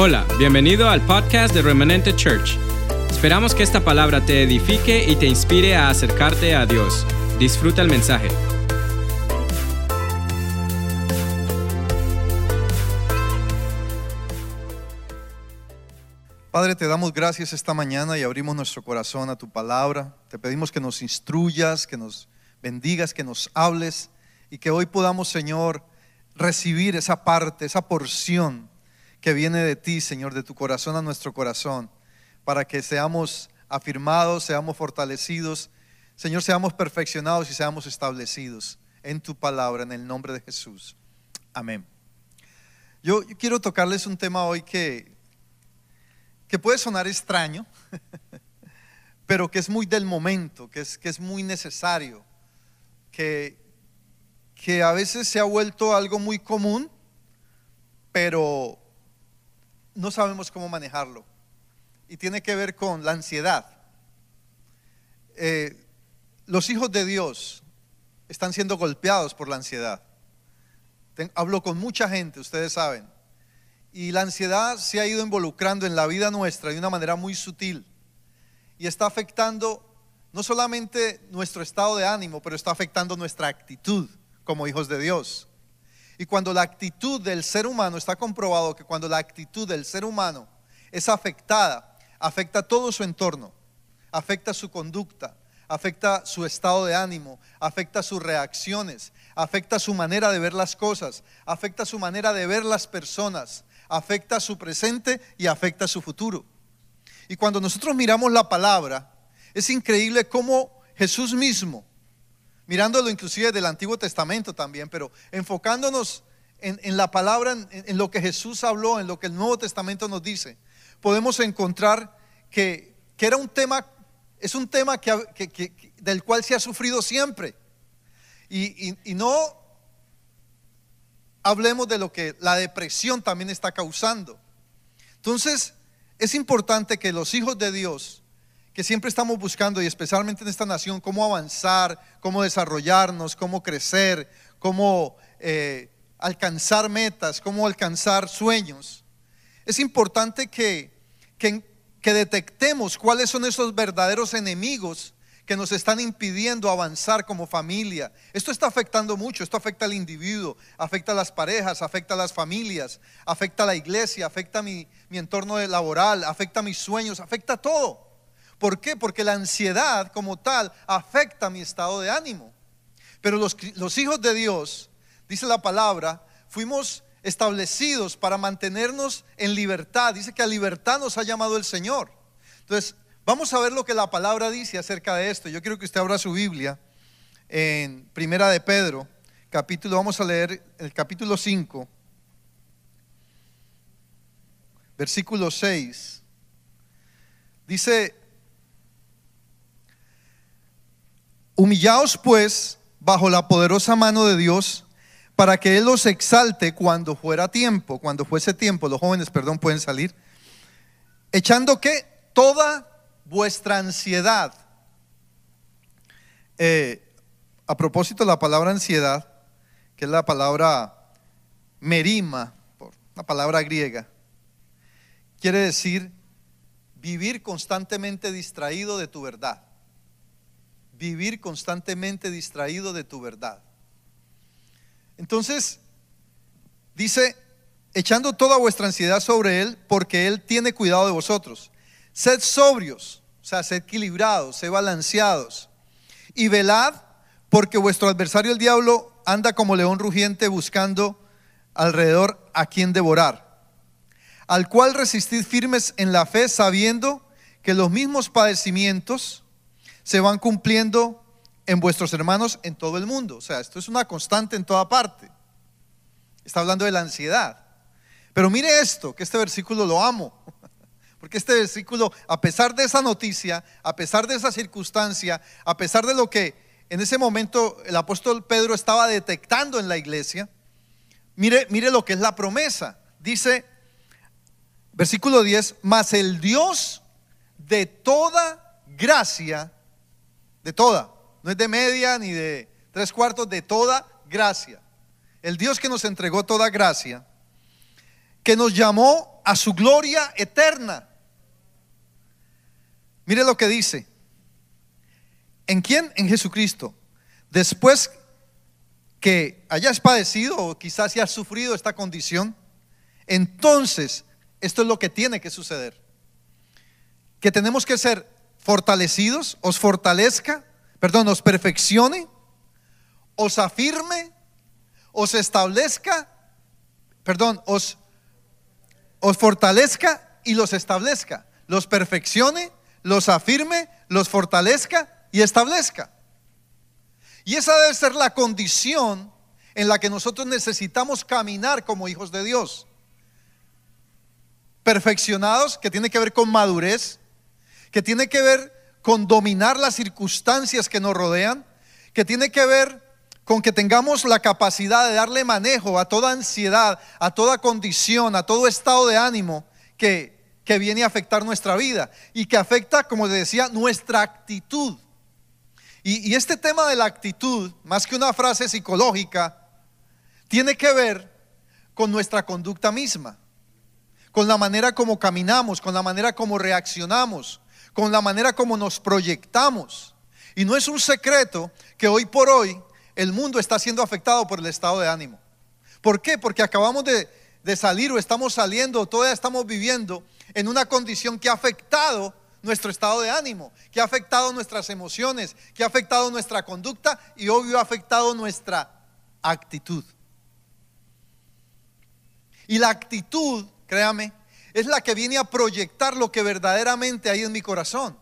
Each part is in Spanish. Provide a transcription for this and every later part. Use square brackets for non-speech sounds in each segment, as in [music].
Hola, bienvenido al podcast de Remanente Church. Esperamos que esta palabra te edifique y te inspire a acercarte a Dios. Disfruta el mensaje. Padre, te damos gracias esta mañana y abrimos nuestro corazón a tu palabra. Te pedimos que nos instruyas, que nos bendigas, que nos hables y que hoy podamos, Señor, recibir esa parte, esa porción que viene de ti, Señor, de tu corazón a nuestro corazón, para que seamos afirmados, seamos fortalecidos, Señor, seamos perfeccionados y seamos establecidos en tu palabra, en el nombre de Jesús. Amén. Yo, quiero tocarles un tema hoy que, que puede sonar extraño, [laughs] pero que es muy del momento, que es, que es muy necesario, que, que a veces se ha vuelto algo muy común, pero no sabemos cómo manejarlo. Y tiene que ver con la ansiedad. Eh, los hijos de Dios están siendo golpeados por la ansiedad. hablo con mucha gente, ustedes saben. Y la ansiedad se ha ido involucrando en la vida nuestra de una manera muy sutil. Y está afectando no solamente nuestro estado de ánimo, pero está afectando nuestra actitud como hijos de Dios. Y cuando la actitud del ser humano, está comprobado que cuando la actitud del ser humano es afectada, afecta todo su entorno, afecta su conducta, afecta su estado de ánimo, afecta sus reacciones, afecta su manera de ver las cosas, afecta su manera de ver las personas, afecta su presente y afecta su futuro. Y cuando nosotros miramos la palabra, es increíble cómo Jesús mismo mirándolo inclusive del Antiguo Testamento también, pero enfocándonos en, la palabra, en, lo que Jesús habló, en lo que el Nuevo Testamento nos dice, podemos encontrar que, era un tema, es un tema que, del cual se ha sufrido siempre. Y, y no hablemos de lo que la depresión también está causando. Entonces, es importante que los hijos de Dios que siempre estamos buscando, y especialmente en esta nación, cómo avanzar, cómo desarrollarnos, cómo crecer, cómo eh, alcanzar metas, cómo alcanzar sueños. Es importante que, que, detectemos cuáles son esos verdaderos enemigos que nos están impidiendo avanzar como familia. Esto está afectando mucho, esto afecta al individuo, afecta a las parejas, afecta a las familias, afecta a la iglesia, afecta a mi, mi entorno laboral, afecta a mis sueños, afecta a todo. ¿Por qué? Porque la ansiedad como tal afecta mi estado de ánimo. Pero los, hijos de Dios, dice la palabra, fuimos establecidos para mantenernos en libertad. Dice que a libertad nos ha llamado el Señor. Entonces, vamos a ver lo que la palabra dice acerca de esto. Yo quiero que usted abra su Biblia en Primera de Pedro, capítulo, vamos a leer el capítulo 5, versículo 6. Dice, Humillaos pues bajo la poderosa mano de Dios para que Él los exalte cuando fuera tiempo, cuando fuese tiempo, los jóvenes, perdón, pueden salir, echando que toda vuestra ansiedad, eh, a propósito la palabra ansiedad, que es la palabra merima, una palabra griega, quiere decir vivir constantemente distraído de tu verdad vivir constantemente distraído de tu verdad. Entonces, dice, echando toda vuestra ansiedad sobre Él, porque Él tiene cuidado de vosotros. Sed sobrios, o sea, sed equilibrados, sed balanceados. Y velad, porque vuestro adversario el diablo anda como león rugiente buscando alrededor a quien devorar. Al cual resistid firmes en la fe, sabiendo que los mismos padecimientos se van cumpliendo en vuestros hermanos en todo el mundo. O sea, esto es una constante en toda parte. Está hablando de la ansiedad. Pero mire esto, que este versículo lo amo. [laughs] Porque este versículo, a pesar de esa noticia, a pesar de esa circunstancia, a pesar de lo que en ese momento el apóstol Pedro estaba detectando en la iglesia, mire, mire lo que es la promesa. Dice, versículo 10, mas el Dios de toda gracia de toda, no es de media ni de tres cuartos, de toda gracia. El Dios que nos entregó toda gracia, que nos llamó a su gloria eterna. Mire lo que dice. ¿En quién? En Jesucristo. Después que hayas padecido o quizás hayas sufrido esta condición, entonces esto es lo que tiene que suceder. Que tenemos que ser fortalecidos, os fortalezca, perdón, os perfeccione, os afirme, os establezca, perdón, os, os fortalezca y los establezca, los perfeccione, los afirme, los fortalezca y establezca. Y esa debe ser la condición en la que nosotros necesitamos caminar como hijos de Dios. Perfeccionados, que tiene que ver con madurez, que tiene que ver con dominar las circunstancias que nos rodean, que tiene que ver con que tengamos la capacidad de darle manejo a toda ansiedad, a toda condición, a todo estado de ánimo que, que viene a afectar nuestra vida y que afecta, como decía, nuestra actitud. Y, este tema de la actitud, más que una frase psicológica, tiene que ver con nuestra conducta misma, con la manera como caminamos, con la manera como reaccionamos, con la manera como nos proyectamos. Y no es un secreto que hoy por hoy el mundo está siendo afectado por el estado de ánimo. ¿Por qué? Porque acabamos de, de salir o estamos saliendo, o todavía estamos viviendo en una condición que ha afectado nuestro estado de ánimo, que ha afectado nuestras emociones, que ha afectado nuestra conducta y obvio ha afectado nuestra actitud. Y la actitud, créame, es la que viene a proyectar lo que verdaderamente hay en mi corazón.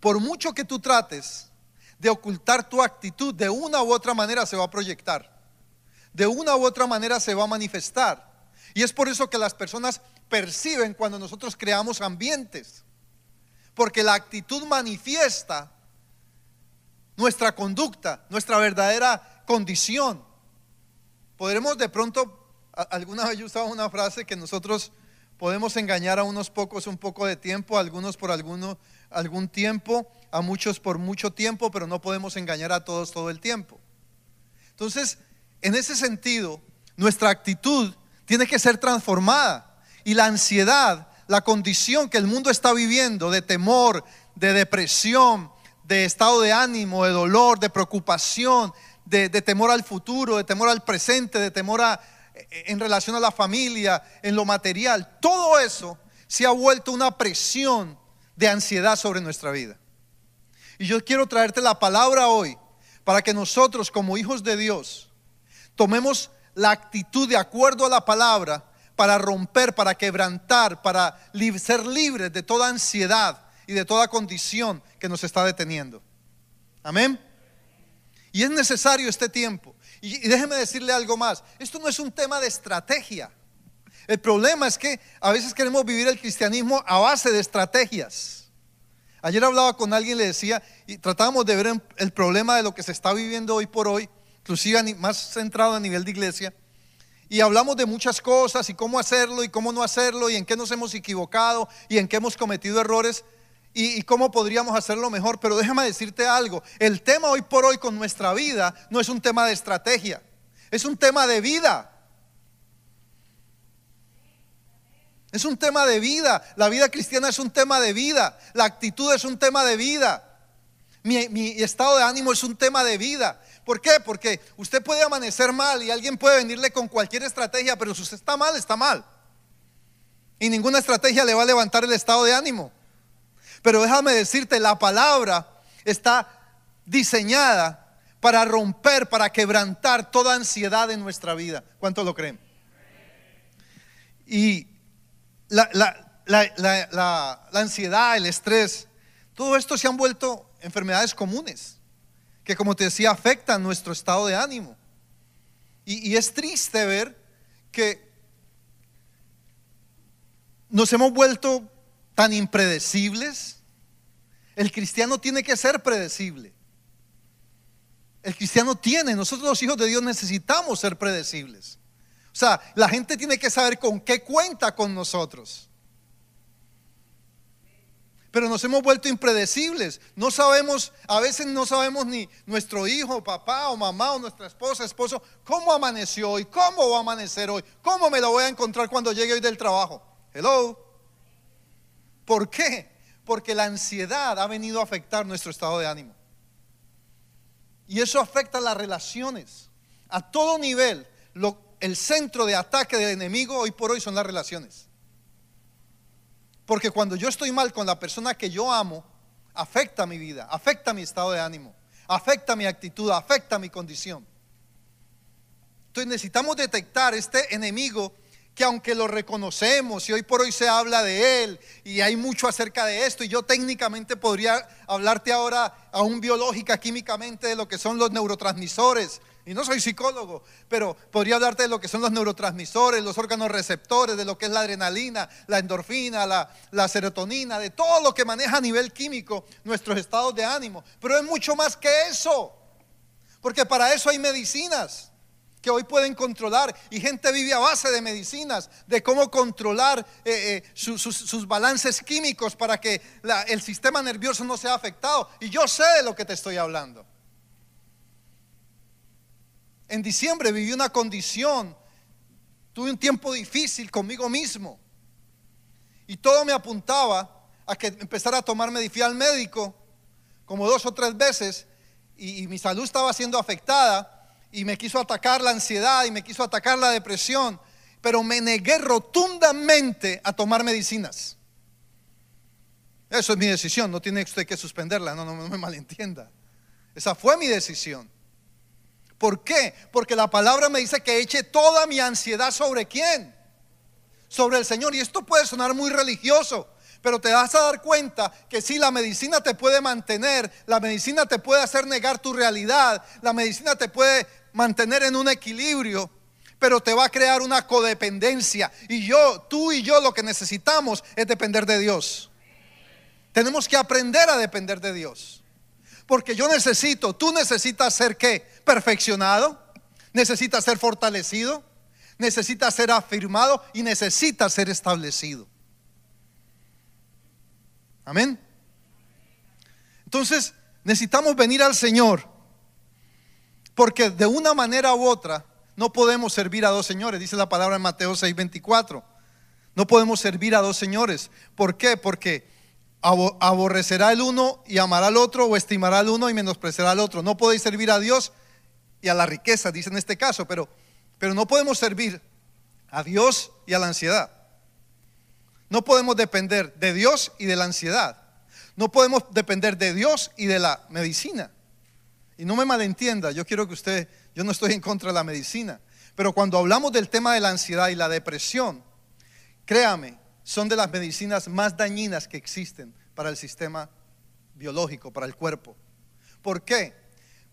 Por mucho que tú trates de ocultar tu actitud, de una u otra manera se va a proyectar. De una u otra manera se va a manifestar. Y es por eso que las personas perciben cuando nosotros creamos ambientes porque la actitud manifiesta nuestra conducta, nuestra verdadera condición. Podremos de pronto, alguna vez yo una frase que nosotros podemos engañar a unos pocos un poco de tiempo, a algunos por alguno, algún tiempo, a muchos por mucho tiempo, pero no podemos engañar a todos todo el tiempo. Entonces, en ese sentido, nuestra actitud tiene que ser transformada y la ansiedad la condición que el mundo está viviendo de temor, de depresión, de estado de ánimo, de dolor, de preocupación, de, temor al futuro, de temor al presente, de temor a, en relación a la familia, en lo material. Todo eso se ha vuelto una presión de ansiedad sobre nuestra vida. Y yo quiero traerte la palabra hoy para que nosotros como hijos de Dios tomemos la actitud de acuerdo a la palabra para romper, para quebrantar, para ser libres de toda ansiedad y de toda condición que nos está deteniendo. Amén. Y es necesario este tiempo. Y, déjeme decirle algo más. Esto no es un tema de estrategia. El problema es que a veces queremos vivir el cristianismo a base de estrategias. Ayer hablaba con alguien y le decía, y tratábamos de ver el problema de lo que se está viviendo hoy por hoy, inclusive más centrado a nivel de iglesia y hablamos de muchas cosas y cómo hacerlo y cómo no hacerlo y en qué nos hemos equivocado y en qué hemos cometido errores y, cómo podríamos hacerlo mejor. Pero déjame decirte algo, el tema hoy por hoy con nuestra vida no es un tema de estrategia, es un tema de vida. Es un tema de vida. La vida cristiana es un tema de vida. La actitud es un tema de vida. Mi, mi, estado de ánimo es un tema de vida. ¿Por qué? Porque usted puede amanecer mal y alguien puede venirle con cualquier estrategia, pero si usted está mal, está mal. Y ninguna estrategia le va a levantar el estado de ánimo. Pero déjame decirte, la palabra está diseñada para romper, para quebrantar toda ansiedad en nuestra vida. ¿Cuánto lo creen? Y la, la ansiedad, el estrés, todo esto se han vuelto enfermedades comunes que como te decía afectan nuestro estado de ánimo. Y, es triste ver que nos hemos vuelto tan impredecibles. El cristiano tiene que ser predecible. El cristiano tiene, nosotros los hijos de Dios necesitamos ser predecibles. O sea, la gente tiene que saber con qué cuenta con nosotros. pero nos hemos vuelto impredecibles. No sabemos, a veces no sabemos ni nuestro hijo, papá o mamá o nuestra esposa, esposo, cómo amaneció hoy, cómo va a amanecer hoy, cómo me lo voy a encontrar cuando llegue hoy del trabajo. Hello. ¿Por qué? Porque la ansiedad ha venido a afectar nuestro estado de ánimo. Y eso afecta las relaciones. A todo nivel, el centro de ataque del enemigo hoy por hoy son las relaciones. Porque cuando yo estoy mal con la persona que yo amo, afecta mi vida, afecta mi estado de ánimo, afecta mi actitud, afecta mi condición. Entonces necesitamos detectar este enemigo que aunque lo reconocemos y hoy por hoy se habla de él y hay mucho acerca de esto y yo técnicamente podría hablarte ahora aún biológica, químicamente de lo que son los neurotransmisores, y no soy psicólogo, pero podría hablarte de lo que son los neurotransmisores, los órganos receptores, de lo que es la adrenalina, la endorfina, la, serotonina, de todo lo que maneja a nivel químico nuestros estados de ánimo. Pero es mucho más que eso, porque para eso hay medicinas que hoy pueden controlar y gente vive a base de medicinas, de cómo controlar eh, eh, sus, balances químicos para que el sistema nervioso no sea afectado. Y yo sé de lo que te estoy hablando. En diciembre viví una condición, tuve un tiempo difícil conmigo mismo. Y todo me apuntaba a que empezara a tomarme, fui al médico como dos o tres veces y, mi salud estaba siendo afectada y me quiso atacar la ansiedad y me quiso atacar la depresión, pero me negué rotundamente a tomar medicinas. Eso es mi decisión, no tiene usted que suspenderla, no, no, no me malentienda. Esa fue mi decisión. ¿Por qué? Porque la palabra me dice que eche toda mi ansiedad sobre quién? Sobre el Señor. Y esto puede sonar muy religioso, pero te vas a dar cuenta que si la medicina te puede mantener, la medicina te puede hacer negar tu realidad, la medicina te puede mantener en un equilibrio, pero te va a crear una codependencia. Y yo, tú y yo lo que necesitamos es depender de Dios. Tenemos que aprender a depender de Dios. Porque yo necesito, tú necesitas ser qué? Perfeccionado, necesitas ser fortalecido, necesitas ser afirmado y necesitas ser establecido. Amén. Entonces, necesitamos venir al Señor. Porque de una manera u otra no podemos servir a dos señores, dice la palabra en Mateo 6:24. No podemos servir a dos señores. ¿Por qué? Porque aborrecerá el uno y amará al otro, o estimará al uno y menospreciará al otro. No podéis servir a Dios y a la riqueza, dice en este caso, pero, pero no podemos servir a Dios y a la ansiedad. No podemos depender de Dios y de la ansiedad. No podemos depender de Dios y de la medicina. Y no me malentienda, yo quiero que usted, yo no estoy en contra de la medicina, pero cuando hablamos del tema de la ansiedad y la depresión, créame, son de las medicinas más dañinas que existen para el sistema biológico, para el cuerpo. ¿Por qué?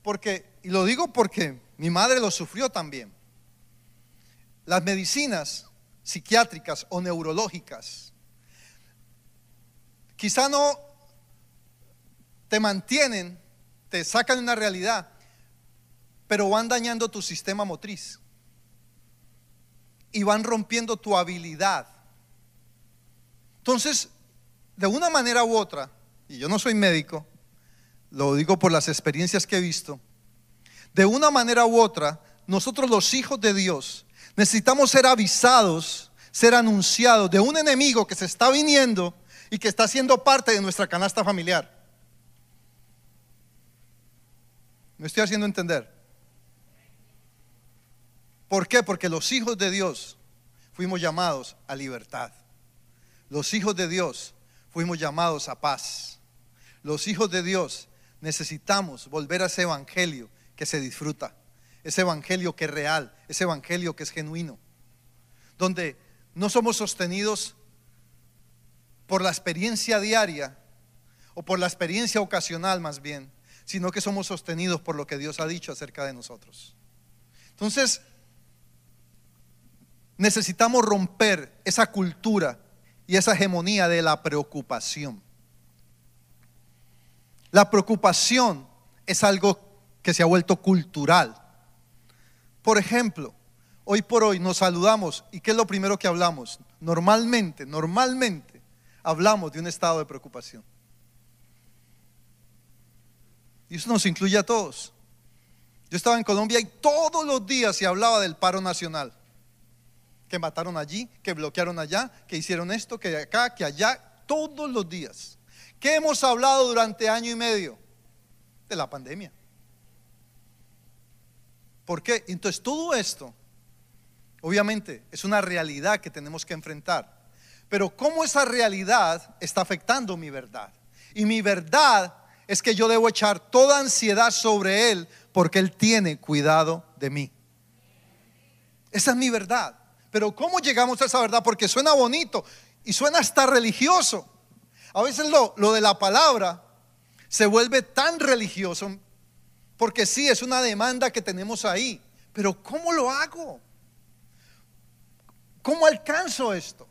Porque, y lo digo porque mi madre lo sufrió también. Las medicinas psiquiátricas o neurológicas quizá no te mantienen, te sacan de una realidad, pero van dañando tu sistema motriz y van rompiendo tu habilidad entonces, de una manera u otra, y yo no soy médico, lo digo por las experiencias que he visto, de una manera u otra, nosotros los hijos de Dios necesitamos ser avisados, ser anunciados de un enemigo que se está viniendo y que está siendo parte de nuestra canasta familiar. Me estoy haciendo entender. ¿Por qué? Porque los hijos de Dios fuimos llamados a libertad. Los hijos de Dios fuimos llamados a paz. Los hijos de Dios necesitamos volver a ese evangelio que se disfruta, ese evangelio que es real, ese evangelio que es genuino, donde no somos sostenidos por la experiencia diaria o por la experiencia ocasional más bien, sino que somos sostenidos por lo que Dios ha dicho acerca de nosotros. Entonces, necesitamos romper esa cultura y esa hegemonía de la preocupación. La preocupación es algo que se ha vuelto cultural. Por ejemplo, hoy por hoy nos saludamos y ¿qué es lo primero que hablamos? Normalmente, normalmente hablamos de un estado de preocupación. Y eso nos incluye a todos. Yo estaba en Colombia y todos los días se hablaba del paro nacional. Que mataron allí, que bloquearon allá, que hicieron esto, que acá, que allá, todos los días. ¿Qué hemos hablado durante año y medio? De la pandemia. ¿Por qué? Entonces todo esto, obviamente, es una realidad que tenemos que enfrentar. Pero ¿cómo esa realidad está afectando mi verdad? Y mi verdad es que yo debo echar toda ansiedad sobre Él porque Él tiene cuidado de mí. Esa es mi verdad. Pero ¿cómo llegamos a esa verdad? Porque suena bonito y suena hasta religioso. A veces lo, lo de la palabra se vuelve tan religioso porque sí, es una demanda que tenemos ahí. Pero ¿cómo lo hago? ¿Cómo alcanzo esto?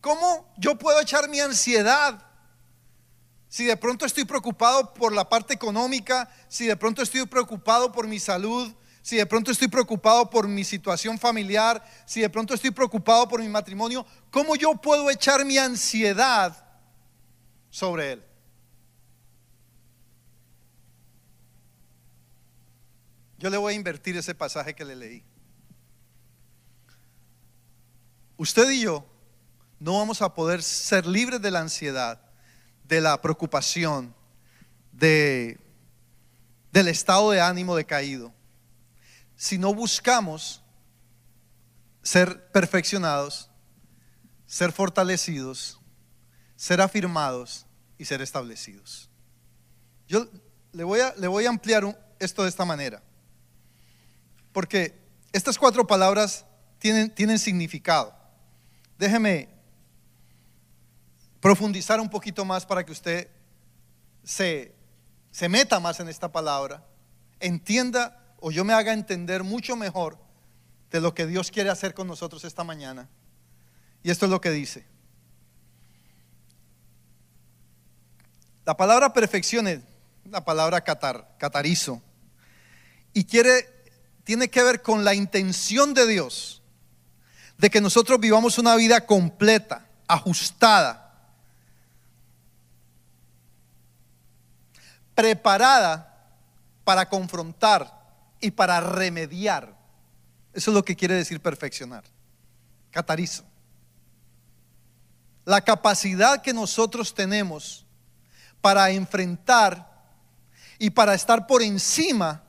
¿Cómo yo puedo echar mi ansiedad? Si de pronto estoy preocupado por la parte económica, si de pronto estoy preocupado por mi salud, si de pronto estoy preocupado por mi situación familiar, si de pronto estoy preocupado por mi matrimonio, ¿cómo yo puedo echar mi ansiedad sobre él? Yo le voy a invertir ese pasaje que le leí. Usted y yo no vamos a poder ser libres de la ansiedad, de la preocupación, de, del estado de ánimo decaído, si no buscamos ser perfeccionados, ser fortalecidos, ser afirmados y ser establecidos. Yo le voy a, le voy a ampliar esto de esta manera, porque estas cuatro palabras tienen, tienen significado. Déjeme profundizar un poquito más para que usted se, se meta más en esta palabra, entienda o yo me haga entender mucho mejor de lo que Dios quiere hacer con nosotros esta mañana. Y esto es lo que dice. La palabra perfección es la palabra catar, catarizo. Y quiere, tiene que ver con la intención de Dios de que nosotros vivamos una vida completa, ajustada, preparada para confrontar y para remediar. Eso es lo que quiere decir perfeccionar. Catarizo. La capacidad que nosotros tenemos para enfrentar y para estar por encima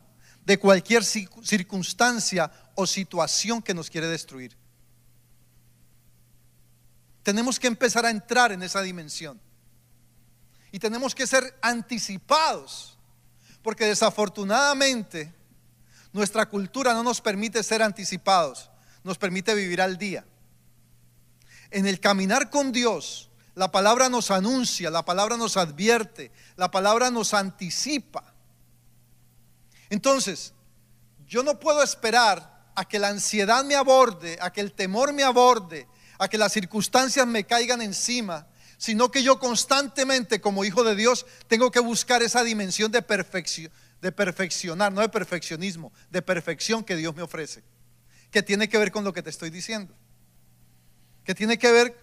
de cualquier circunstancia o situación que nos quiere destruir. Tenemos que empezar a entrar en esa dimensión. Y tenemos que ser anticipados, porque desafortunadamente nuestra cultura no nos permite ser anticipados, nos permite vivir al día. En el caminar con Dios, la palabra nos anuncia, la palabra nos advierte, la palabra nos anticipa. Entonces, yo no puedo esperar a que la ansiedad me aborde, a que el temor me aborde, a que las circunstancias me caigan encima sino que yo constantemente como hijo de Dios tengo que buscar esa dimensión de perfección, de perfeccionar, no de perfeccionismo, de perfección que Dios me ofrece, que tiene que ver con lo que te estoy diciendo, que tiene que ver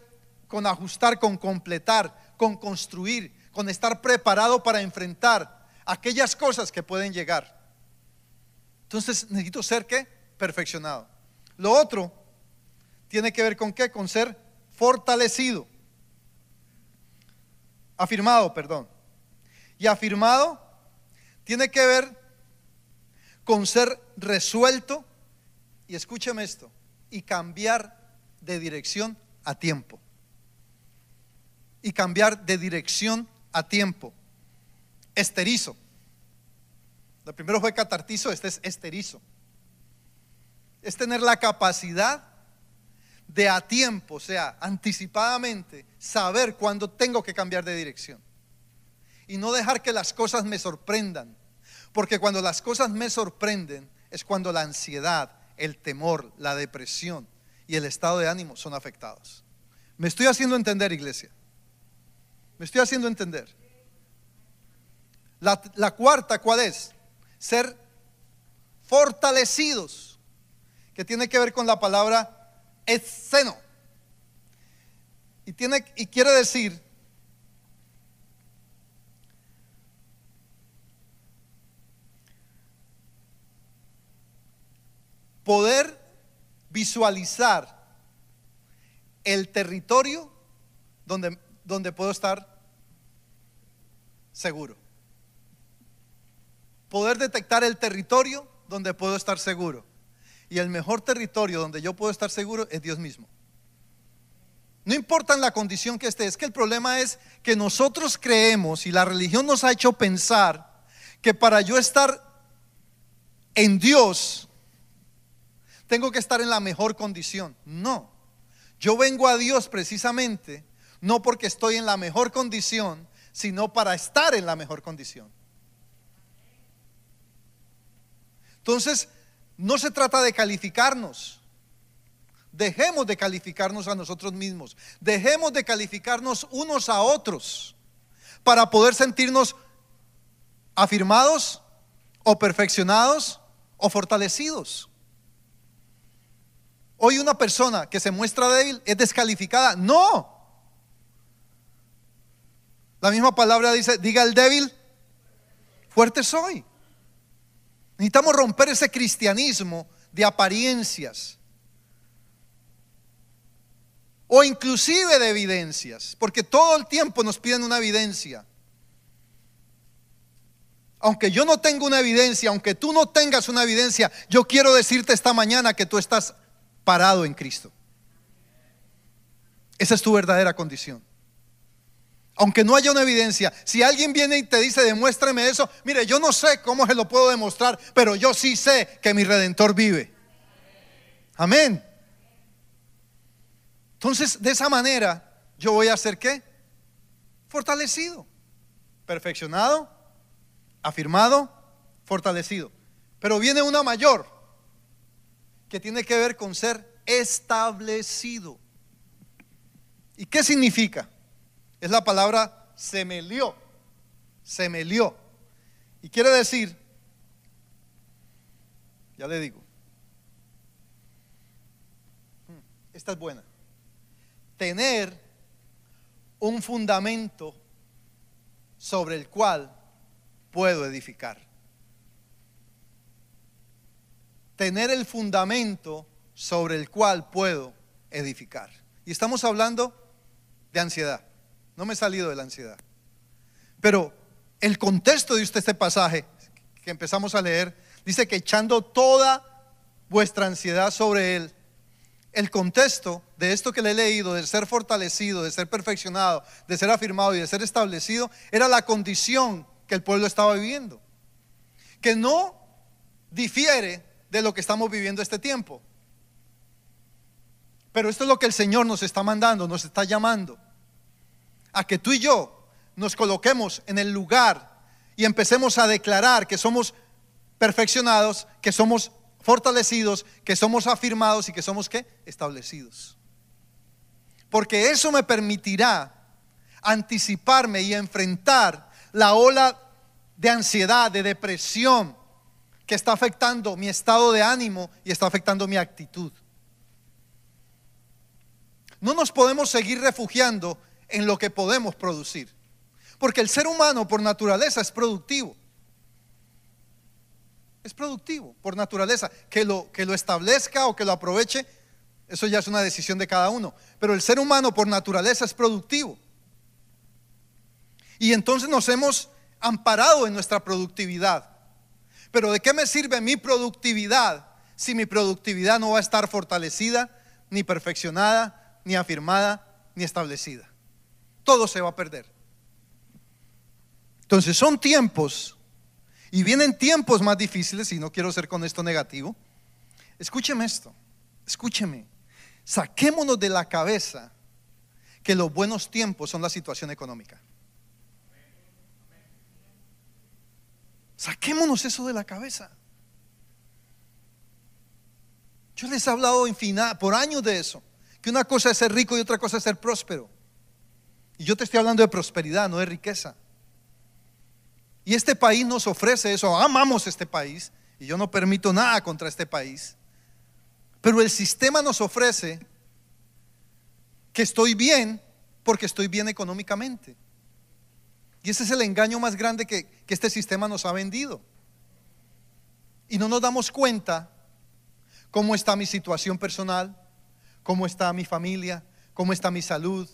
con ajustar, con completar, con construir, con estar preparado para enfrentar aquellas cosas que pueden llegar. Entonces necesito ser qué? Perfeccionado. Lo otro tiene que ver con qué? Con ser fortalecido afirmado, perdón. Y afirmado tiene que ver con ser resuelto, y escúcheme esto, y cambiar de dirección a tiempo. Y cambiar de dirección a tiempo. Esterizo. Lo primero fue catartizo, este es esterizo. Es tener la capacidad de a tiempo, o sea, anticipadamente, saber cuándo tengo que cambiar de dirección. Y no dejar que las cosas me sorprendan. Porque cuando las cosas me sorprenden es cuando la ansiedad, el temor, la depresión y el estado de ánimo son afectados. ¿Me estoy haciendo entender, iglesia? ¿Me estoy haciendo entender? La, la cuarta, ¿cuál es? Ser fortalecidos, que tiene que ver con la palabra es seno. Y, tiene, y quiere decir poder visualizar el territorio donde, donde puedo estar seguro. Poder detectar el territorio donde puedo estar seguro. Y el mejor territorio donde yo puedo estar seguro es Dios mismo. No importa en la condición que esté, es que el problema es que nosotros creemos y la religión nos ha hecho pensar que para yo estar en Dios tengo que estar en la mejor condición. No, yo vengo a Dios precisamente no porque estoy en la mejor condición, sino para estar en la mejor condición. Entonces, no se trata de calificarnos. Dejemos de calificarnos a nosotros mismos. Dejemos de calificarnos unos a otros para poder sentirnos afirmados o perfeccionados o fortalecidos. Hoy una persona que se muestra débil es descalificada. No. La misma palabra dice, diga el débil, fuerte soy. Necesitamos romper ese cristianismo de apariencias o inclusive de evidencias, porque todo el tiempo nos piden una evidencia. Aunque yo no tengo una evidencia, aunque tú no tengas una evidencia, yo quiero decirte esta mañana que tú estás parado en Cristo. Esa es tu verdadera condición aunque no haya una evidencia, si alguien viene y te dice, demuéstrame eso, mire, yo no sé cómo se lo puedo demostrar, pero yo sí sé que mi redentor vive. Amén. Entonces, de esa manera, yo voy a ser qué? Fortalecido, perfeccionado, afirmado, fortalecido. Pero viene una mayor, que tiene que ver con ser establecido. ¿Y qué significa? Es la palabra semelió. Semelió. Y quiere decir, ya le digo, hmm, esta es buena, tener un fundamento sobre el cual puedo edificar. Tener el fundamento sobre el cual puedo edificar. Y estamos hablando de ansiedad. No me he salido de la ansiedad. Pero el contexto de este pasaje que empezamos a leer dice que echando toda vuestra ansiedad sobre Él, el contexto de esto que le he leído, de ser fortalecido, de ser perfeccionado, de ser afirmado y de ser establecido, era la condición que el pueblo estaba viviendo. Que no difiere de lo que estamos viviendo este tiempo. Pero esto es lo que el Señor nos está mandando, nos está llamando a que tú y yo nos coloquemos en el lugar y empecemos a declarar que somos perfeccionados, que somos fortalecidos, que somos afirmados y que somos qué? Establecidos. Porque eso me permitirá anticiparme y enfrentar la ola de ansiedad, de depresión que está afectando mi estado de ánimo y está afectando mi actitud. No nos podemos seguir refugiando en lo que podemos producir. Porque el ser humano por naturaleza es productivo. Es productivo por naturaleza. Que lo, que lo establezca o que lo aproveche, eso ya es una decisión de cada uno. Pero el ser humano por naturaleza es productivo. Y entonces nos hemos amparado en nuestra productividad. Pero ¿de qué me sirve mi productividad si mi productividad no va a estar fortalecida, ni perfeccionada, ni afirmada, ni establecida? Todo se va a perder. Entonces son tiempos, y vienen tiempos más difíciles, y no quiero ser con esto negativo. Escúcheme esto, escúcheme. Saquémonos de la cabeza que los buenos tiempos son la situación económica. Saquémonos eso de la cabeza. Yo les he hablado por años de eso, que una cosa es ser rico y otra cosa es ser próspero. Y yo te estoy hablando de prosperidad, no de riqueza. Y este país nos ofrece eso. Amamos este país y yo no permito nada contra este país. Pero el sistema nos ofrece que estoy bien porque estoy bien económicamente. Y ese es el engaño más grande que, que este sistema nos ha vendido. Y no nos damos cuenta cómo está mi situación personal, cómo está mi familia, cómo está mi salud,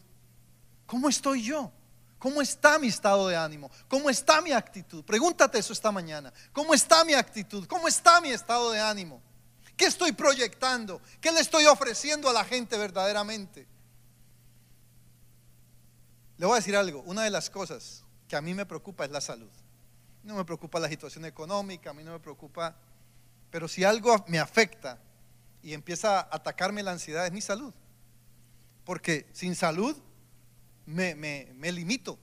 cómo estoy yo. ¿Cómo está mi estado de ánimo? ¿Cómo está mi actitud? Pregúntate eso esta mañana. ¿Cómo está mi actitud? ¿Cómo está mi estado de ánimo? ¿Qué estoy proyectando? ¿Qué le estoy ofreciendo a la gente verdaderamente? Le voy a decir algo. Una de las cosas que a mí me preocupa es la salud. No me preocupa la situación económica, a mí no me preocupa. Pero si algo me afecta y empieza a atacarme la ansiedad, es mi salud. Porque sin salud me, me, limito.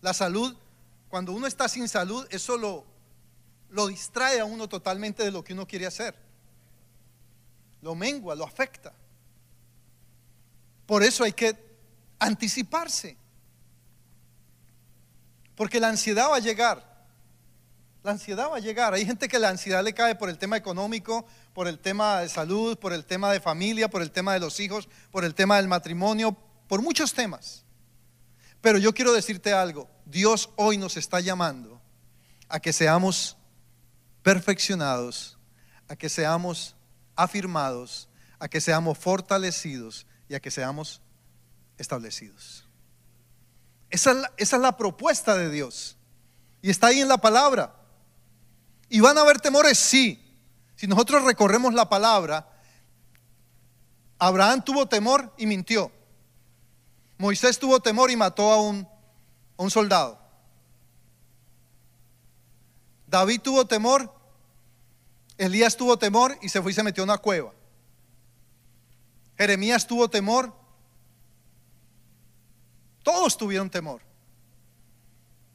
La salud, cuando uno está sin salud, eso lo, lo distrae a uno totalmente de lo que uno quiere hacer. Lo mengua, lo afecta. Por eso hay que anticiparse. Porque la ansiedad va a llegar. La ansiedad va a llegar. Hay gente que la ansiedad le cae por el tema económico, por el tema de salud, por el tema de familia, por el tema de los hijos, por el tema del matrimonio, por muchos temas. Pero yo quiero decirte algo, Dios hoy nos está llamando a que seamos perfeccionados, a que seamos afirmados, a que seamos fortalecidos y a que seamos establecidos. Esa es, la, esa es la propuesta de Dios. Y está ahí en la palabra. ¿Y van a haber temores? Sí. Si nosotros recorremos la palabra, Abraham tuvo temor y mintió. Moisés tuvo temor y mató a un, a un soldado. David tuvo temor, Elías tuvo temor y se fue y se metió en una cueva. Jeremías tuvo temor. Todos tuvieron temor.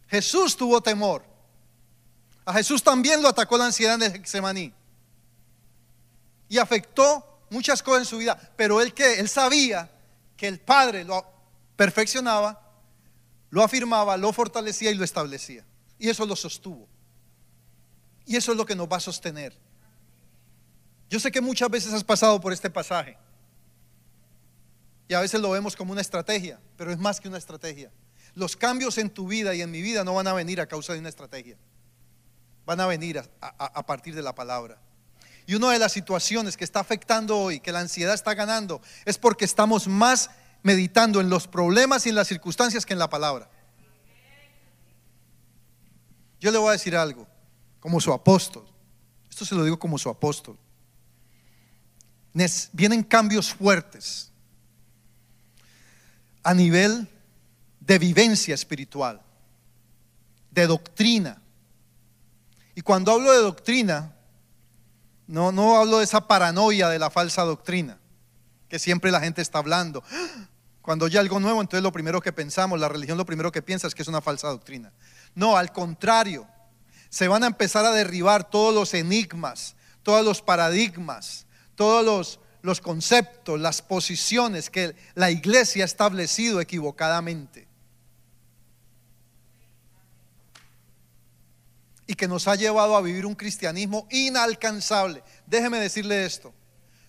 Jesús tuvo temor. A Jesús también lo atacó la ansiedad de Getsemaní. Y afectó muchas cosas en su vida. Pero él que él sabía que el Padre lo perfeccionaba, lo afirmaba, lo fortalecía y lo establecía. Y eso lo sostuvo. Y eso es lo que nos va a sostener. Yo sé que muchas veces has pasado por este pasaje. Y a veces lo vemos como una estrategia, pero es más que una estrategia. Los cambios en tu vida y en mi vida no van a venir a causa de una estrategia. Van a venir a, partir de la palabra. Y una de las situaciones que está afectando hoy, que la ansiedad está ganando, es porque estamos más meditando en los problemas y en las circunstancias que en la palabra. Yo le voy a decir algo, como su apóstol. Esto se lo digo como su apóstol. Vienen cambios fuertes a nivel de vivencia espiritual, de doctrina. Y cuando hablo de doctrina, no, no hablo de esa paranoia de la falsa doctrina que siempre la gente está hablando. Cuando hay algo nuevo, entonces lo primero que pensamos, la religión lo primero que piensa es que es una falsa doctrina. No, al contrario, se van a empezar a derribar todos los enigmas, todos los paradigmas, todos los, los conceptos, las posiciones que la iglesia ha establecido equivocadamente. Y que nos ha llevado a vivir un cristianismo inalcanzable. Déjeme decirle esto.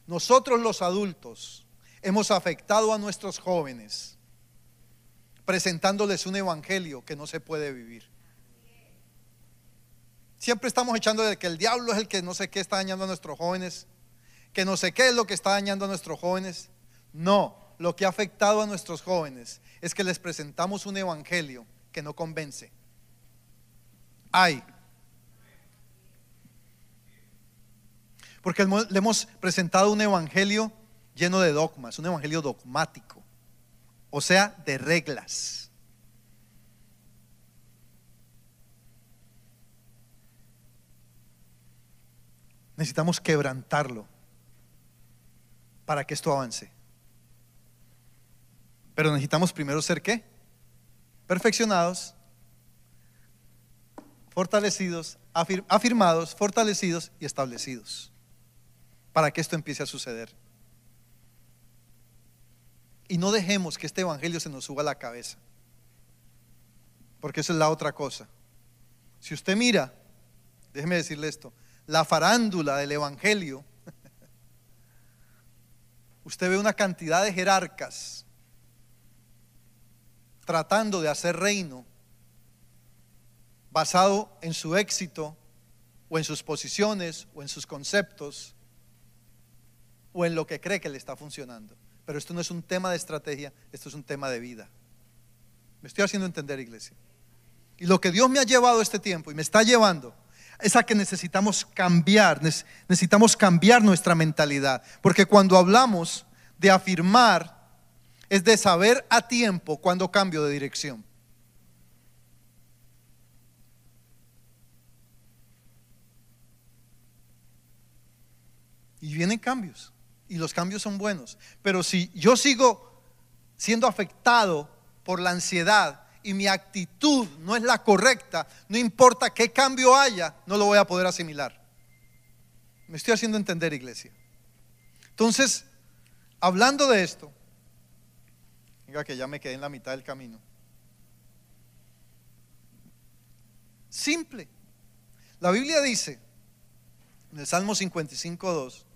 Nosotros los adultos hemos afectado a nuestros jóvenes presentándoles un evangelio que no se puede vivir. Siempre estamos echando de que el diablo es el que no sé qué está dañando a nuestros jóvenes, que no sé qué es lo que está dañando a nuestros jóvenes. No, lo que ha afectado a nuestros jóvenes es que les presentamos un evangelio que no convence. Hay Porque le hemos presentado un evangelio lleno de dogmas, un evangelio dogmático, o sea, de reglas. Necesitamos quebrantarlo para que esto avance. Pero necesitamos primero ser qué? Perfeccionados, fortalecidos, afirmados, fortalecidos y establecidos para que esto empiece a suceder. Y no dejemos que este Evangelio se nos suba a la cabeza. Porque esa es la otra cosa. Si usted mira, déjeme decirle esto, la farándula del Evangelio, [laughs] usted ve una cantidad de jerarcas, tratando de hacer reino basado en su éxito o en sus posiciones o en sus conceptos o en lo que cree que le está funcionando. Pero esto no es un tema de estrategia, esto es un tema de vida. Me estoy haciendo entender, iglesia. Y lo que Dios me ha llevado este tiempo y me está llevando es a que necesitamos cambiar, necesitamos cambiar nuestra mentalidad. Porque cuando hablamos de afirmar, es de saber a tiempo cuando cambio de dirección. Y vienen cambios. Y los cambios son buenos. Pero si yo sigo siendo afectado por la ansiedad y mi actitud no es la correcta, no importa qué cambio haya, no lo voy a poder asimilar. Me estoy haciendo entender, iglesia. Entonces, hablando de esto, diga que ya me quedé en la mitad del camino. Simple. La Biblia dice en el Salmo 55, 2,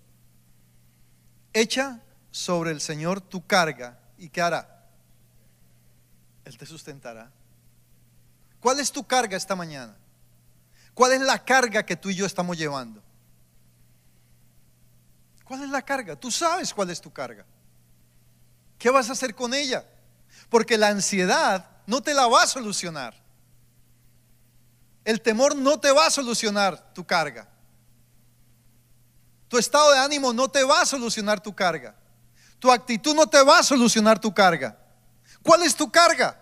echa sobre el Señor tu carga y ¿qué hará? Él te sustentará. ¿Cuál es tu carga esta mañana? ¿Cuál es la carga que tú y yo estamos llevando? ¿Cuál es la carga? Tú sabes cuál es tu carga. ¿Qué vas a hacer con ella? Porque la ansiedad no te la va a solucionar. El temor no te va a solucionar tu carga. Tu estado de ánimo no te va a solucionar tu carga. Tu actitud no te va a solucionar tu carga. ¿Cuál es tu carga?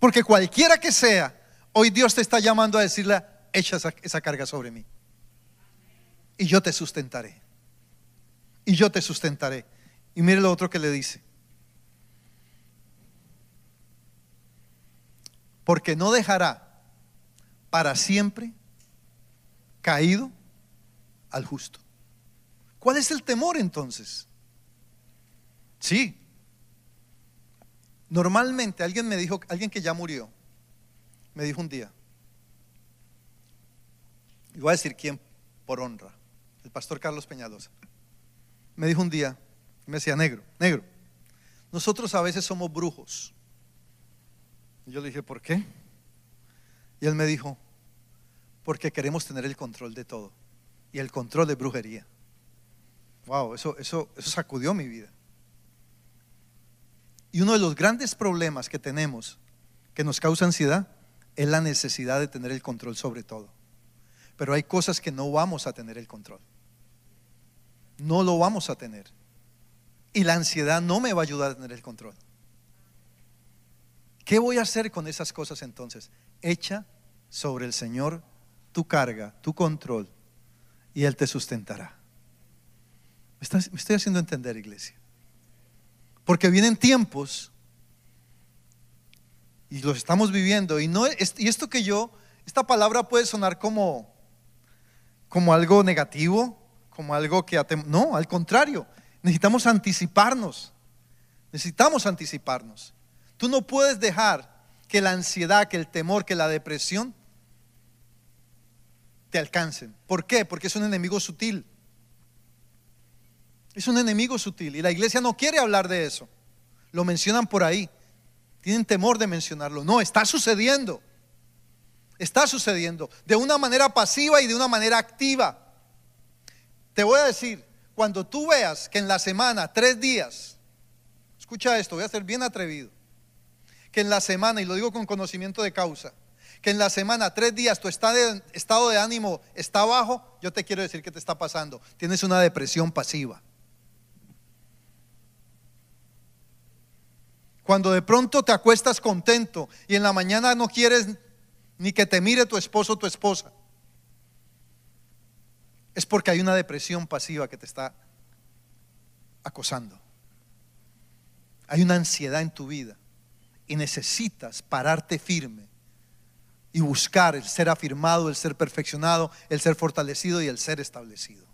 Porque cualquiera que sea, hoy Dios te está llamando a decirle, echa esa, carga sobre mí. Y yo te sustentaré. Y yo te sustentaré. Y mire lo otro que le dice. Porque no dejará para siempre caído al justo. ¿Cuál es el temor entonces? Sí, Normalmente alguien me dijo, alguien que ya murió, me dijo un día, y voy a decir quién por honra, el pastor Carlos Peñalosa, me dijo un día, me decía, negro, negro, nosotros a veces somos brujos. Y yo le dije, ¿por qué? Y él me dijo, porque queremos tener el control de todo. Y el control de brujería. Wow, eso, eso, eso sacudió mi vida. Y uno de los grandes problemas que tenemos que nos causa ansiedad es la necesidad de tener el control sobre todo. Pero hay cosas que no vamos a tener el control. No lo vamos a tener. Y la ansiedad no me va a ayudar a tener el control. ¿Qué voy a hacer con esas cosas entonces? Echa sobre el Señor tu carga, tu control, y Él te sustentará. Me, estoy haciendo entender, iglesia. Porque vienen tiempos y los estamos viviendo y no y esto que yo esta palabra puede sonar como como algo negativo, como algo que no, al contrario, necesitamos anticiparnos. Necesitamos anticiparnos. Tú no puedes dejar que la ansiedad, que el temor, que la depresión te alcancen. ¿Por qué? Porque es un enemigo sutil. Es un enemigo sutil y la iglesia no quiere hablar de eso. Lo mencionan por ahí. Tienen temor de mencionarlo. No, está sucediendo. Está sucediendo de una manera pasiva y de una manera activa. Te voy a decir, cuando tú veas que en la semana, tres días, escucha esto, voy a ser bien atrevido, que en la semana, y lo digo con conocimiento de causa, que en la semana, tres días, tu estado de ánimo está bajo, yo te quiero decir qué te está pasando. Tienes una depresión pasiva. Cuando de pronto te acuestas contento y en la mañana no quieres ni que te mire tu esposo o tu esposa, es porque hay una depresión pasiva que te está acosando. Hay una ansiedad en tu vida y necesitas pararte firme y buscar el ser afirmado, el ser perfeccionado, el ser fortalecido y el ser establecido.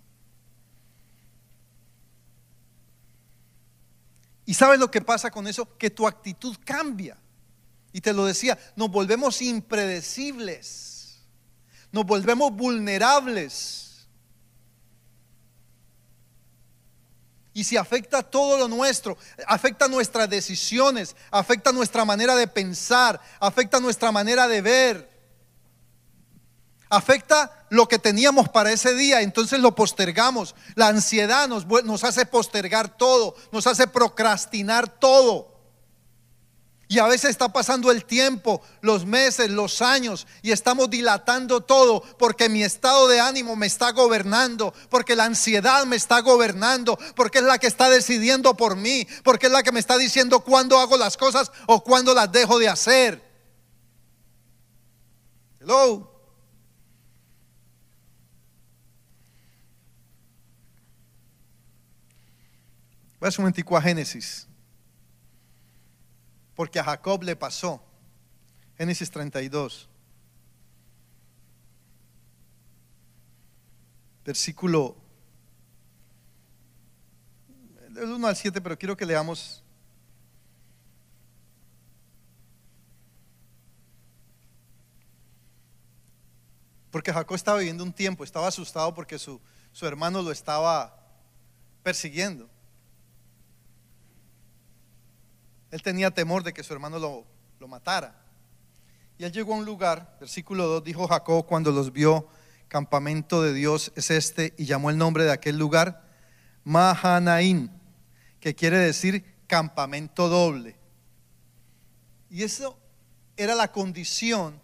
¿Y sabes lo que pasa con eso? Que tu actitud cambia. Y te lo decía, nos volvemos impredecibles, nos volvemos vulnerables. Y si afecta todo lo nuestro, afecta nuestras decisiones, afecta nuestra manera de pensar, afecta nuestra manera de ver, afecta lo que teníamos para ese día, entonces lo postergamos. La ansiedad nos, hace postergar todo, nos hace procrastinar todo. Y a veces está pasando el tiempo, los meses, los años, y estamos dilatando todo porque mi estado de ánimo me está gobernando, porque la ansiedad me está gobernando, porque es la que está decidiendo por mí, porque es la que me está diciendo cuándo hago las cosas o cuándo las dejo de hacer. Hello. Voy a un momentico a Génesis porque a Jacob le pasó. Génesis 32. Versículo del 1 al 7, pero quiero que leamos Porque Jacob estaba viviendo un tiempo, estaba asustado porque su, su hermano lo estaba persiguiendo. Él tenía temor de que su hermano lo, lo matara. Y él llegó a un lugar, versículo 2, dijo Jacob cuando los vio, campamento de Dios es este, y llamó el nombre de aquel lugar Mahanaim, que quiere decir campamento doble. Y eso era la condición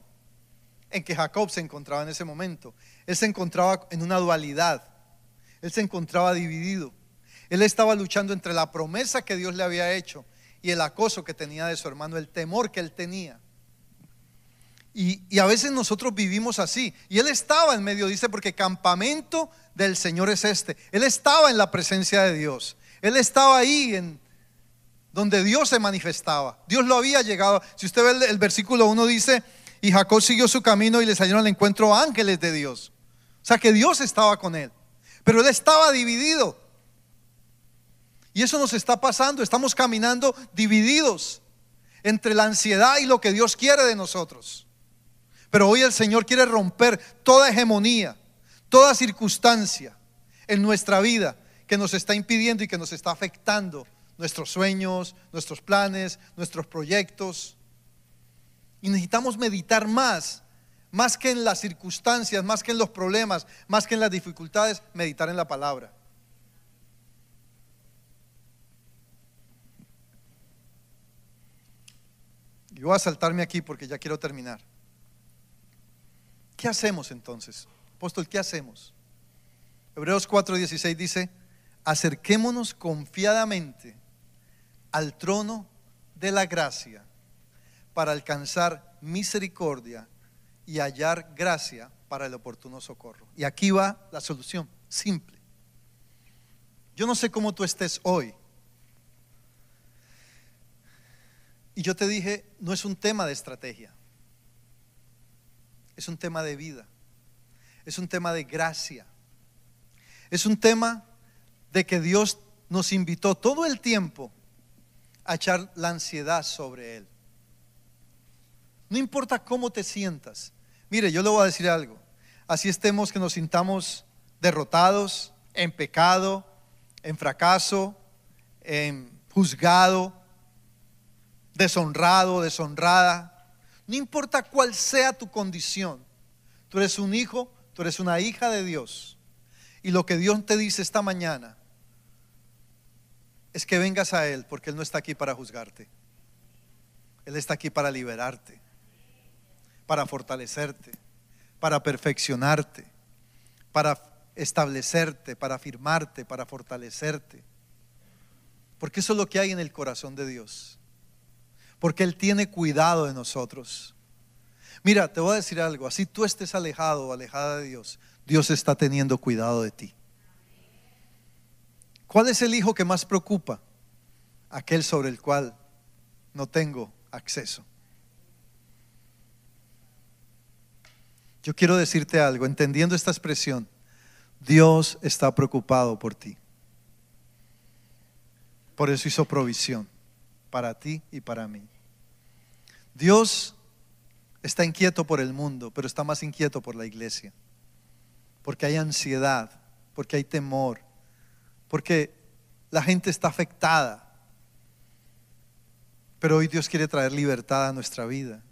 en que Jacob se encontraba en ese momento. Él se encontraba en una dualidad, él se encontraba dividido. Él estaba luchando entre la promesa que Dios le había hecho y el acoso que tenía de su hermano, el temor que él tenía. Y, a veces nosotros vivimos así. Y él estaba en medio, dice, porque campamento del Señor es este. Él estaba en la presencia de Dios. Él estaba ahí en donde Dios se manifestaba. Dios lo había llegado. Si usted ve el, el versículo 1 dice, y Jacob siguió su camino y le salieron al encuentro ángeles de Dios. O sea que Dios estaba con él. Pero él estaba dividido. Y eso nos está pasando, estamos caminando divididos entre la ansiedad y lo que Dios quiere de nosotros. Pero hoy el Señor quiere romper toda hegemonía, toda circunstancia en nuestra vida que nos está impidiendo y que nos está afectando nuestros sueños, nuestros planes, nuestros proyectos. Y necesitamos meditar más, más que en las circunstancias, más que en los problemas, más que en las dificultades, meditar en la palabra. Y voy a saltarme aquí porque ya quiero terminar. ¿Qué hacemos entonces? Apóstol, ¿qué hacemos? Hebreos 4:16 dice, acerquémonos confiadamente al trono de la gracia para alcanzar misericordia y hallar gracia para el oportuno socorro. Y aquí va la solución, simple. Yo no sé cómo tú estés hoy, Y yo te dije, no es un tema de estrategia, es un tema de vida, es un tema de gracia, es un tema de que Dios nos invitó todo el tiempo a echar la ansiedad sobre Él. No importa cómo te sientas. Mire, yo le voy a decir algo. Así estemos que nos sintamos derrotados, en pecado, en fracaso, en juzgado, deshonrado, deshonrada. No importa cuál sea tu condición. Tú eres un hijo, tú eres una hija de Dios. Y lo que Dios te dice esta mañana es que vengas a Él porque Él no está aquí para juzgarte. Él está aquí para liberarte, para fortalecerte, para perfeccionarte, para establecerte, para afirmarte, para fortalecerte. Porque eso es lo que hay en el corazón de Dios porque Él tiene cuidado de nosotros. Mira, te voy a decir algo, así tú estés alejado o alejada de Dios, Dios está teniendo cuidado de ti. ¿Cuál es el hijo que más preocupa? Aquel sobre el cual no tengo acceso. Yo quiero decirte algo, entendiendo esta expresión, Dios está preocupado por ti. Por eso hizo provisión para ti y para mí. Dios está inquieto por el mundo, pero está más inquieto por la iglesia. Porque hay ansiedad, porque hay temor, porque la gente está afectada. Pero hoy Dios quiere traer libertad a nuestra vida.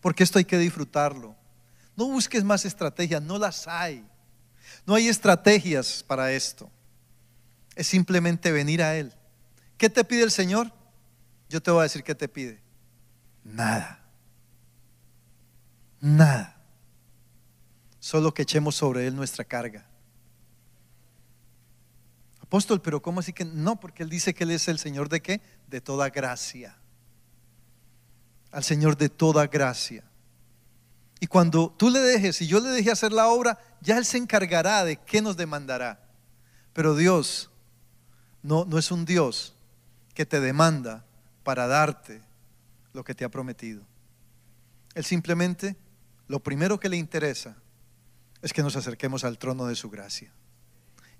Porque esto hay que disfrutarlo. No busques más estrategias, no las hay. No hay estrategias para esto. Es simplemente venir a Él. ¿Qué te pide el Señor? Yo te voy a decir qué te pide. Nada. Nada. Solo que echemos sobre Él nuestra carga. Apóstol, pero ¿cómo así que no? Porque Él dice que Él es el Señor de qué? De toda gracia. Al Señor de toda gracia. Y cuando tú le dejes y yo le deje hacer la obra, ya Él se encargará de qué nos demandará. Pero Dios no, no es un Dios que te demanda para darte lo que te ha prometido. Él simplemente, lo primero que le interesa es que nos acerquemos al trono de su gracia.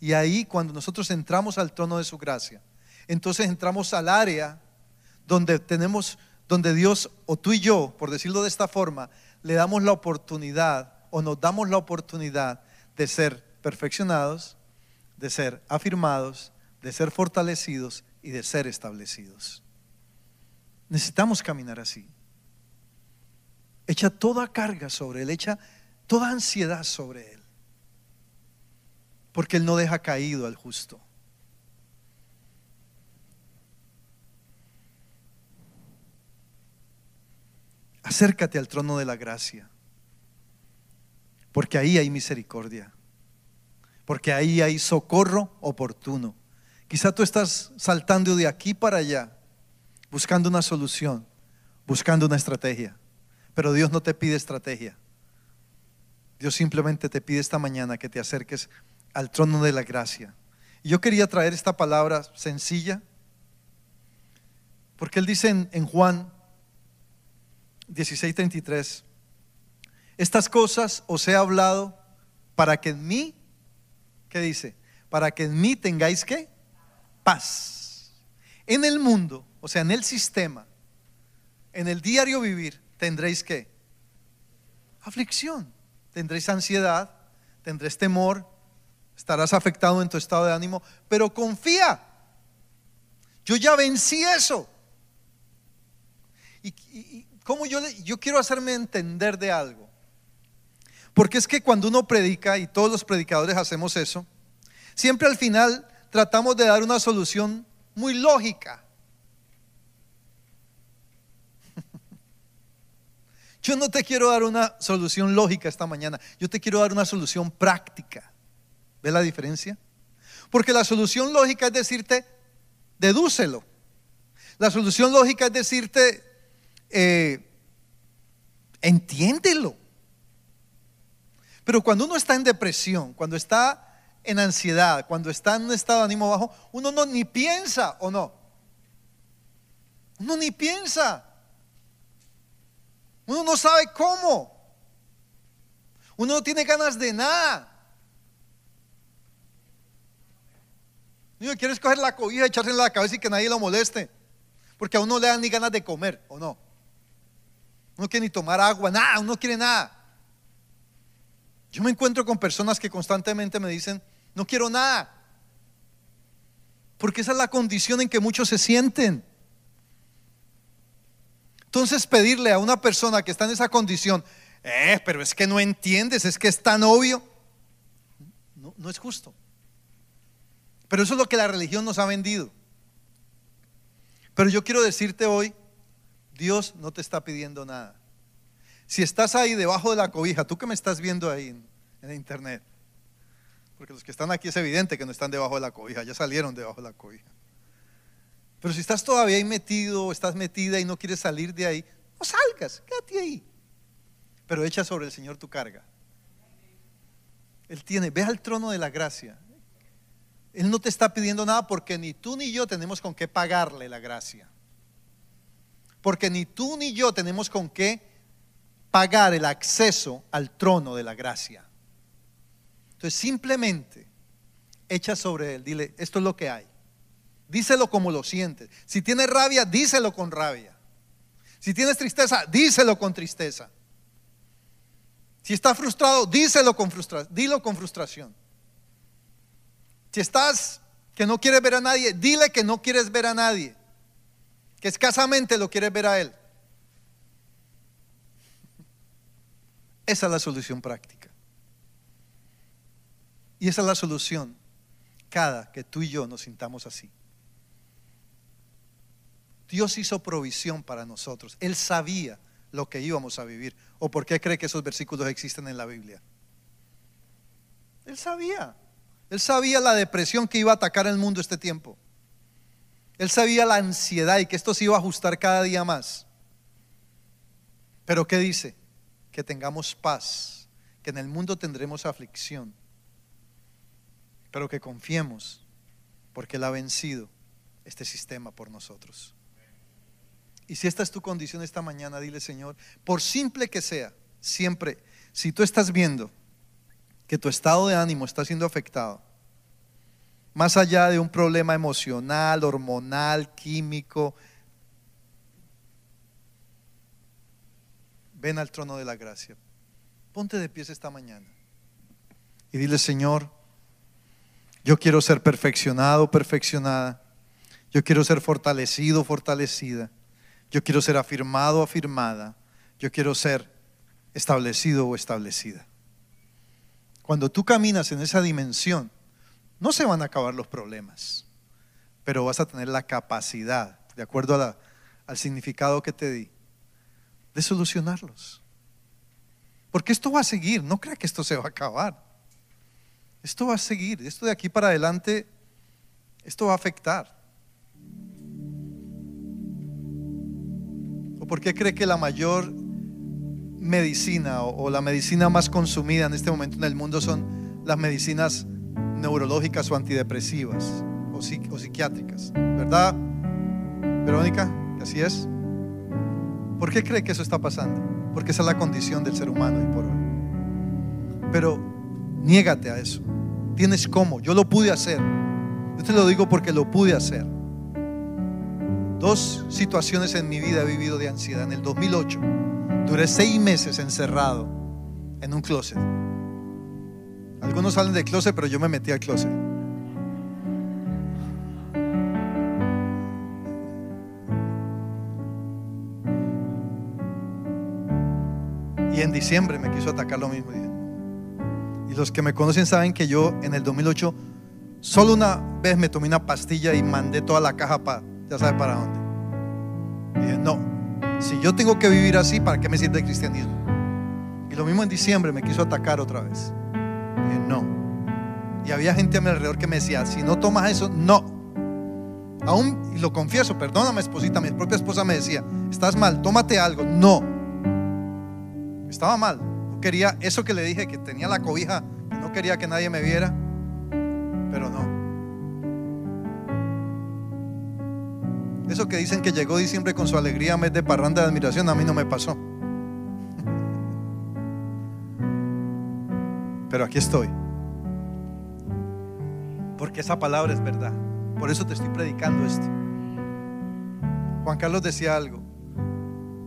Y ahí cuando nosotros entramos al trono de su gracia, entonces entramos al área donde tenemos, donde Dios o tú y yo, por decirlo de esta forma, le damos la oportunidad o nos damos la oportunidad de ser perfeccionados, de ser afirmados, de ser fortalecidos y de ser establecidos. Necesitamos caminar así. Echa toda carga sobre Él, echa toda ansiedad sobre Él. Porque Él no deja caído al justo. Acércate al trono de la gracia, porque ahí hay misericordia, porque ahí hay socorro oportuno. Quizá tú estás saltando de aquí para allá, buscando una solución, buscando una estrategia, pero Dios no te pide estrategia. Dios simplemente te pide esta mañana que te acerques al trono de la gracia. Y yo quería traer esta palabra sencilla, porque Él dice en, en Juan 16:33, estas cosas os he hablado para que en mí, ¿qué dice? Para que en mí tengáis qué? Paz. En el mundo, o sea, en el sistema, en el diario vivir, tendréis qué? Aflicción, tendréis ansiedad, tendréis temor, estarás afectado en tu estado de ánimo, pero confía. Yo ya vencí eso. Y, ¿Cómo yo, yo quiero hacerme entender de algo? Porque es que cuando uno predica, y todos los predicadores hacemos eso, siempre al final tratamos de dar una solución muy lógica. Yo no te quiero dar una solución lógica esta mañana, yo te quiero dar una solución práctica. ¿Ves la diferencia? Porque la solución lógica es decirte, dedúcelo. La solución lógica es decirte, eh, entiéndelo. Pero cuando uno está en depresión, cuando está en ansiedad, cuando está en un estado de ánimo bajo, uno no ni piensa o no. Uno ni piensa. Uno no sabe cómo. Uno no tiene ganas de nada. Uno quiere escoger la cobija, echarse en la cabeza y que nadie lo moleste. Porque a uno le dan ni ganas de comer, ¿o no? no quiere ni tomar agua, nada, uno no quiere nada. Yo me encuentro con personas que constantemente me dicen, no quiero nada. Porque esa es la condición en que muchos se sienten. Entonces pedirle a una persona que está en esa condición, eh, pero es que no entiendes, es que es tan obvio, no, no es justo. Pero eso es lo que la religión nos ha vendido. Pero yo quiero decirte hoy Dios no te está pidiendo nada. Si estás ahí debajo de la cobija, tú que me estás viendo ahí en, en internet, porque los que están aquí es evidente que no están debajo de la cobija, ya salieron debajo de la cobija. Pero si estás todavía ahí metido, estás metida y no quieres salir de ahí, no salgas, quédate ahí. Pero echa sobre el Señor tu carga. Él tiene, ve al trono de la gracia. Él no te está pidiendo nada porque ni tú ni yo tenemos con qué pagarle la gracia porque ni tú ni yo tenemos con qué pagar el acceso al trono de la gracia. Entonces simplemente echa sobre él, dile, esto es lo que hay. Díselo como lo sientes. Si tienes rabia, díselo con rabia. Si tienes tristeza, díselo con tristeza. Si estás frustrado, díselo con frustración. Dilo con frustración. Si estás que no quieres ver a nadie, dile que no quieres ver a nadie, que escasamente lo quieres ver a él. [laughs] Esa es la solución práctica. Y esa es la solución cada que tú y yo nos sintamos así. Dios hizo provisión para nosotros. Él sabía lo que íbamos a vivir. ¿O por qué cree que esos versículos existen en la Biblia? Él sabía. Él sabía la depresión que iba a atacar el mundo este tiempo. Él sabía la ansiedad y que esto se iba a ajustar cada día más. Pero ¿qué dice? Que tengamos paz, que en el mundo tendremos aflicción, pero que confiemos porque Él ha vencido este sistema por nosotros. Y si esta es tu condición esta mañana, dile Señor, por simple que sea, siempre, si tú estás viendo que tu estado de ánimo está siendo afectado, más allá de un problema emocional, hormonal, químico, ven al trono de la gracia. Ponte de pies esta mañana y dile, Señor, yo quiero ser perfeccionado, perfeccionada. Yo quiero ser fortalecido, fortalecida. Yo quiero ser afirmado, afirmada. Yo quiero ser establecido o establecida. Cuando tú caminas en esa dimensión, no se van a acabar los problemas, pero vas a tener la capacidad, de acuerdo al significado que te di, de solucionarlos. Porque esto va a seguir, no crea que esto se va a acabar. Esto va a seguir, esto de aquí para adelante, esto va a afectar. ¿O por qué cree que la mayor medicina o, la medicina más consumida en este momento en el mundo son las medicinas neurológicas o antidepresivas o, psiquiátricas? ¿Verdad, Verónica? ¿Así es? ¿Por qué cree que eso está pasando? Porque esa es la condición del ser humano y por hoy. Pero niégate a eso. Tienes cómo. Yo lo pude hacer. Yo te lo digo porque lo pude hacer. Dos situaciones en mi vida he vivido de ansiedad. En el 2008 duré seis meses encerrado en un closet. Algunos salen del closet, pero yo me metí al closet. Y en diciembre me quiso atacar lo mismo. Y los que me conocen saben que yo en el 2008 solo una vez me tomé una pastilla y mandé toda la caja para ya sabe para dónde. Y dije, no, si yo tengo que vivir así, ¿para qué me sirve el cristianismo? Y lo mismo en diciembre me quiso atacar otra vez. Y dije, no. Y había gente a mi alrededor que me decía, si no tomas eso, no. Aún, y lo confieso, perdóname esposita, mi propia esposa me decía, estás mal, tómate algo. No. Estaba mal. No quería eso que le dije, que tenía la cobija, que no quería que nadie me viera, pero no. Eso que dicen que llegó diciembre con su alegría, mes de parranda de admiración, a mí no me pasó. [laughs] Pero aquí estoy. Porque esa palabra es verdad. Por eso te estoy predicando esto. Juan Carlos decía algo.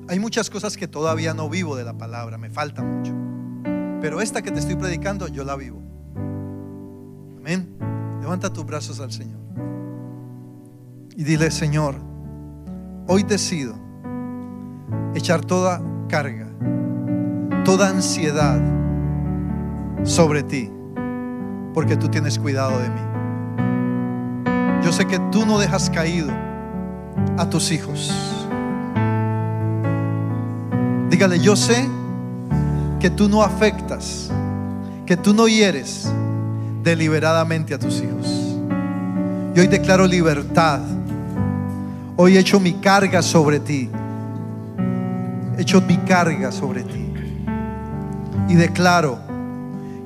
Hay muchas cosas que todavía no vivo de la palabra, me falta mucho. Pero esta que te estoy predicando, yo la vivo. Amén. Levanta tus brazos al Señor. Y dile, Señor, Hoy decido echar toda carga, toda ansiedad sobre ti, porque tú tienes cuidado de mí. Yo sé que tú no dejas caído a tus hijos. Dígale, yo sé que tú no afectas, que tú no hieres deliberadamente a tus hijos. Y hoy declaro libertad Hoy echo mi carga sobre ti. Echo mi carga sobre ti. Y declaro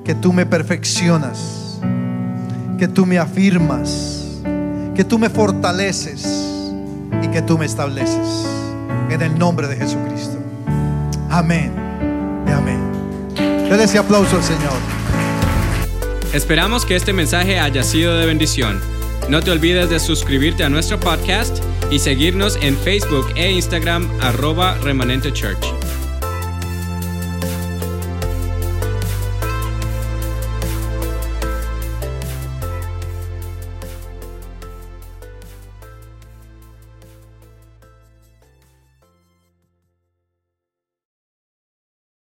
que tú me perfeccionas, que tú me afirmas, que tú me fortaleces y que tú me estableces. En el nombre de Jesucristo. Amén. Y amén. Denle ese aplauso al Señor. Esperamos que este mensaje haya sido de bendición. No te olvides de suscribirte a nuestro podcast y seguirnos en Facebook e Instagram arroba remanente church.